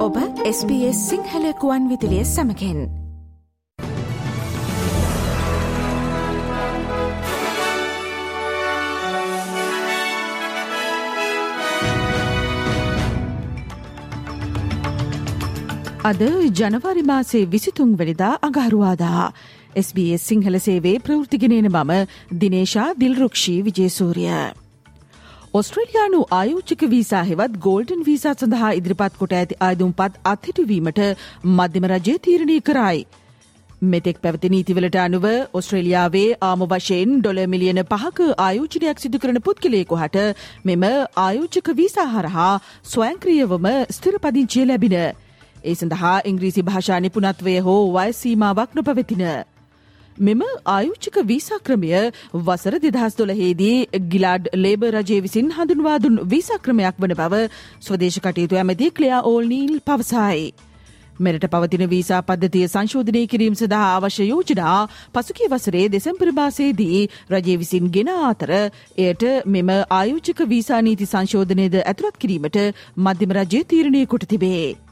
ඔබ SBS සිංහලකුවන් විදිලිය සමකෙන් අද ජනවාරි මාසේ විසිතුන් වනිදා අගහරුවාදා. SBS සිංහල සේවේ ප්‍රෘතිගෙනන මම දිනේශා දිල්රුක්ෂී විජේසූරිය. ඔස්ට්‍රලයානු ආයෝචික වීසා හෙවත් ගෝල්ඩන් වීසා සඳහා ඉදිරිපත් කොට ඇති අයදුම්පත් අත්හිටුවීමට මධ්‍යම රජය තීරණය කරයි. මෙතෙක් පැවති නීතිවලට අනුව ඔස්ට්‍රේලියාවේ ආම වශයෙන් ඩොල මිලියන පහක ආයෝජනයක් සිදු කරන පුද්ගලයෙකු හට මෙම ආයෝචක වීසා හරහා ස්වයංක්‍රියවම ස්ථිරපදිංචිය ලැබින. ඒ සඳහා ඉංග්‍රීසි භාෂා නිපුනත්වය හෝ වයසීමාවක් නොපවතින. මෙම ආයුච්චික වීසාක්‍රමය වසර දෙදහස් දොළහේදී ගිලාඩ් ලේබ රජය විසින් හඳුන්වාදුන් වීසාක්‍රමයක් වන බව ස්වදේශ කටයුතු ඇමති ක්ලයා ඕල්නීල් පවසයි. මෙරට පවතින වීසා පද්ධතිය සංශෝධනය කිරීම සඳහා අවශ්‍ය යෝජනා පසුකේ වසරේ දෙසැම්පර මාසේදී රජය විසින් ගෙන අතර එයට මෙම ආයෝචක වීසා නීති සංශෝධනයද ඇතුළත් කිරීමට මධ්‍යම රජය තීරණය කොට තිබේ.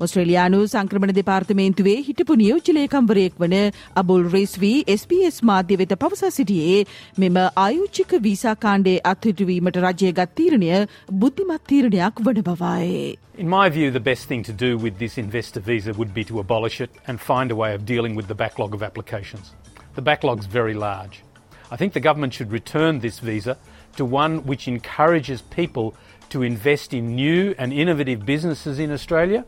ඔස්ට්‍රලයානු සංක්‍රමණ දෙපාර්තමේන්තුවේ හිටපු නියෝජලයකම්වරයෙක් වන අබුල් රේස්වී SBS මාධ්‍ය වෙත පවසා සිටියේ මෙම ආයුච්චික වීසා කාණ්ඩේ අත්හිටුවීමට රජය ගත් තීරණය බුද්ධිමත් තීරණයක් වන බවයි. In my view, the best thing to do with this investor visa would be to abolish it and find a way of dealing with the backlog of applications. The backlog's very large. I think the government should return this visa to one which encourages people to invest in new and innovative businesses in Australia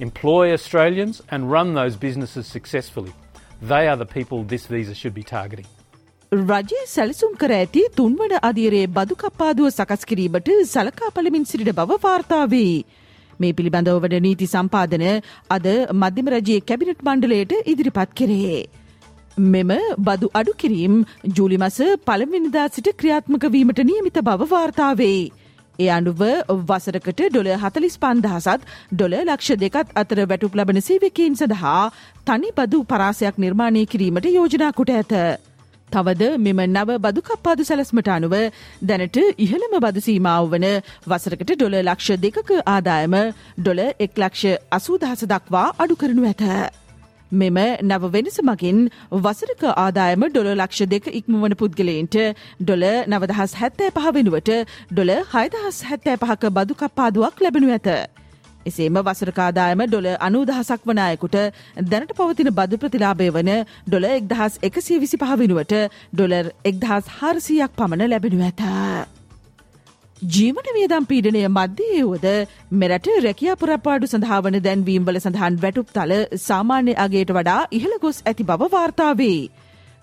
employ Australians and run those businesses successfully. They are the people this visa should be targeting. රජය සැලසුම් කර ඇති තුන්වන අධීරයේ බදු කප්පාදුව සකස් කිරීමට සලකා පළමින් සිරිට බව වාර්තාවේ. මේ පිළිබඳව වන නීති සම්පාදන අද මධ්‍යම රජයේ කැබිනට් මණ්ඩලයට ඉදිරිපත් කෙරේ. මෙම බදු අඩු කිරීම් ජූලි මස පළමිනිදා සිට ක්‍රියාත්මක වීමට නියමිත බව වාර්තාවේ. ඒ අනුව වසරකට ඩොල හතලිස් පන්දහසත් ඩොල ලක්ෂ දෙකත් අතර වැටුප් ලබන සේවකීන් සඳහා තනි බදු පරාසයක් නිර්මාණය කිරීමට යෝජනා කොට ඇත. තවද මෙම නව බදුකප්පාදු සැලස්මට අනුව දැනට ඉහළම බදු සීමාව වන වසරකට ඩොල ලක්ෂ දෙකක ආදායම ඩොල එක් ලක්ෂ අසූදහස දක්වා අඩු කරනු ඇත. මෙම නව වෙනස මගින් වසරක ආදායම ඩොල ලක්ෂ දෙක ඉක්මවන පුද්ගලයින්ට ඩොල නවදහස් හැත්තෑ පහ වෙනුවට ඩොල හයදහස් හැත්තෑ පහක බදු කප්පාදුවක් ලැබෙනු ඇත. එසේම වසරකාදායම ඩොල අනූදහසක් වනායකුට දැනට පවතින බදු ප්‍රතිලාබය වන ඩොල එක්දහස් එකසිය විසි පහ වෙනුවට ඩොලර් එක්දහස් හාරසියක් පමණ ලැබෙනු ඇත. ජීවන වියදම් පීඩනය මධ්‍යයේ වුවද මෙරට රැකියා පුරපාඩු සඳහාවන දැන්වීම්වල සඳහන් වැටුප් තල සාමාන්‍ය අගේට වඩා ඉහළ ගොස් ඇති බව වාර්තාවේ.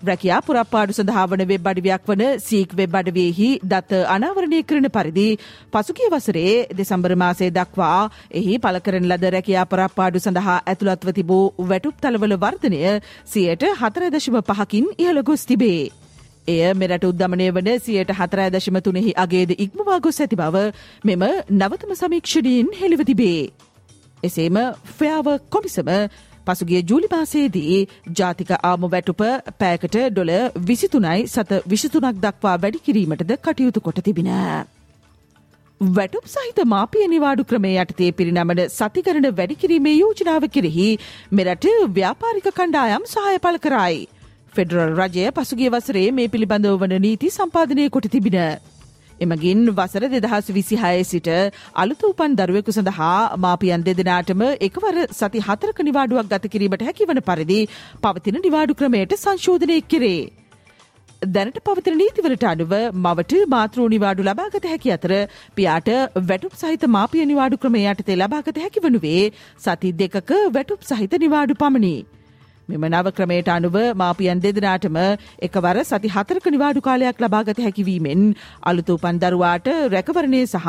රැකයා පුරපාඩු සඳහාවන වෙබ් අඩවියක් වන සීක් වෙබ් අඩවයෙහි දත්ත අනාවරණය කරන පරිදි පසුගිය වසරේ දෙසම්බර මාසේ දක්වා එහි පලකරන ලද රැකයා පරප්පාඩු සඳහා ඇතුළත්ව තිබූ වැටුප් තලවල වර්ධනය සියයට හතරදශම පහකින් ඉහළ ගොස් තිබේ. එය මෙරට උද්දමනය වන සියයට හතරෑ දශම තුනෙහි අගේද ඉක්මවා ගොස් ඇති බව මෙම නවතම සමීක්ෂණයෙන් හෙළිව තිබේ. එසේම ෆයාව කොමිසම පසුගිය ජූලි මාසේදී ජාතික ආම වැටුප පෑකට ඩොල විසිතුනයි සත විශතුනක් දක්වා වැඩි කිරීමටද කටයුතු කොට තිබින. වැටුප් සහිත මාපිය නිවාඩු ක්‍රමය යටතේ පිරිනමන සතිකරන වැඩිකිරීමේ යෝජනාව කෙරෙහි මෙරට ව්‍යාපාරික කණ්ඩායම් සහය පල කරයි. ෆෙඩරල් රජය පසුගිය වසරේ මේ පිළිබඳව වන නීති සම්පාධනය කොට තිබින. එමගින් වසර දෙදහස් විසිහය සිට අලුත උපන් දරුවෙකු සඳහා මාපියන් දෙදෙනටම එකවර සති හතරක නිවාඩුවක් ගත කිරීමට හැකිවන පරිදි පවතින නිවාඩු ක්‍රමයට සංශෝධනය කෙරේ. දැනට පවතින නීතිවලට අනුව මවට මාතෘ නිවාඩු ලබාගත හැකි අතර පියාට වැටුප් සහිත මාපිය නිවාඩු ක්‍රමයටතේ ලබාගත හැකි වනුවේ සති දෙකක වැටුප් සහිත නිවාඩු පමණි. මෙම නව ක්‍රමයට අනුව මාපියන් දෙදෙනටම එකවර සති හතරක නිවාඩු කාලයක් ලබාගත හැකිවීමෙන් අලුත උපන් දරුවාට රැකවරණය සහ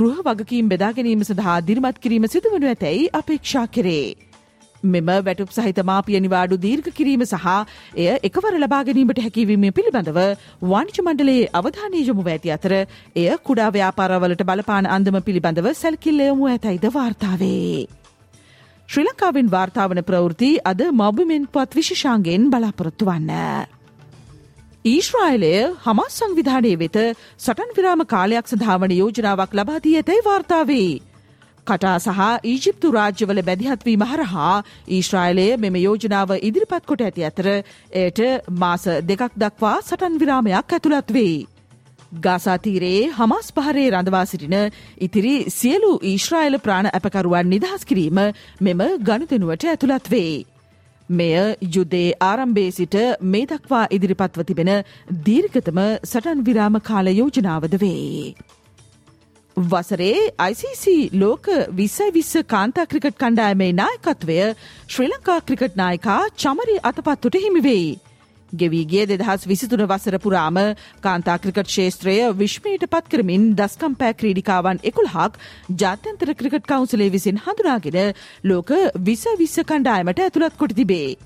ගෘහ වගකීම් බෙදා ගැනීම සඳහා දිරිමත් කිරීම සිදුවනු ඇතැයි අපේක්ෂා කරේ. මෙම වැටුප් සහිත මාපිය නිවාඩු දීර්ඝ කිරීම සහ එය එකවර ලබා ගැනීමට හැකිවීම පිළිබඳව වාණිජ මණ්ඩලයේ අවධානය යොමු ඇති අතර එය කුඩා ව්‍යාපාරවලට බලපාන අන්දම පිළිබඳව සැල්කිල්ල යොමු ඇතයිද වාර්තාවේ. ශ්‍රී ලංකාවෙන් වාර්තාවන ප්‍රවෘති අද මබුමෙන් පත් විශෂාන්ගෙන් බලාපොරොත්තු වන්න. ඊශ්‍රායිලය හමස් සංවිධානය වෙත සටන් විරාම කාලයක් සඳහාවන යෝජනාවක් ලබාදී ඇතැයි වාර්තාවේ. කටා සහ ඊජිප්තු රාජ්‍යවල බැදිහත්වීම හරහා ඊශ්‍රායිලය මෙම යෝජනාව ඉදිරිපත් කොට ඇති අතර එයට මාස දෙකක් දක්වා සටන් විරාමයක් ඇතුළත් වෙයි. ගාසාතීරයේ හමස් පහරේ රඳවා සිටින ඉතිරි සියලු ඊශ්‍රායිල ප්‍රාණ ඇපකරුවන් නිදහස් කිරීම මෙම ගණතනුවට ඇතුළත් වේ. මෙය යුද්ධේ ආරම්භේ සිට මේ දක්වා ඉදිරිපත්ව තිබෙන දීර්ඝතම සටන් විරාම කාල යෝජනාවද වේ. වසරේ ICC ලෝක විස්සයි විස්ස කාන්තා ක්‍රිකට් කණ්ඩායමේ නායකත්වය ශ්‍රී ලංකා ක්‍රිකට් නායකා චමරි අතපත්තුට හිමිවෙයි. ගෙවීගිය දෙදහස් විසිතුන වසර පුරාම කාන්තා ක්‍රිකට් ශේත්‍රය විශ්මයට පත් කරමින් දස්කම් පෑ ක්‍රීඩිකාවන් එකුල්හක් ජාත්‍යන්තර ක්‍රිකට් කවුන්සලේ විසින් හඳුනාගෙන ලෝක විස විස්ස කණ්ඩායමට ඇතුළත් කොට තිබේ.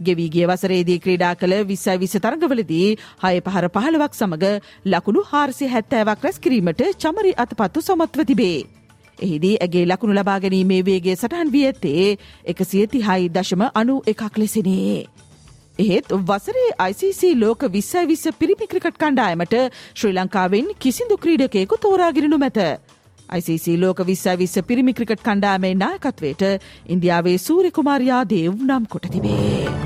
ගෙවීගිය වසරේදී ක්‍රීඩා කළ විස්සයි විස තරගවලදී හය පහර පහළවක් සමඟ ලකුණු හාරසි හැත්තෑවක් රැස් කිරීමට චමරි අතපත්තු සමත්ව තිබේ. එහිදී ඇගේ ලකුණු ලබා ගැනීමේ වේගේ සටහන් වී ඇත්තේ එකසිය තිහයි දශම අනු එකක් ලෙසිනේ. එහෙත් වසරේ ICC ලෝක විස්සයි විස්ස පිරිමි ක්‍රිකට් කණ්ඩායමට ශ්‍රී ලංකාවෙන් කිසිදු ක්‍රීඩකයෙකු තෝරාගෙනනු මැත. ICC ලෝක විස්සයි විස්ස පිරිමි ක්‍රිකට් කණ්ඩායමේ නායකත්වයට ඉන්දියාවේ සූරකුමාරයා දේව් නම් කොට තිබේ.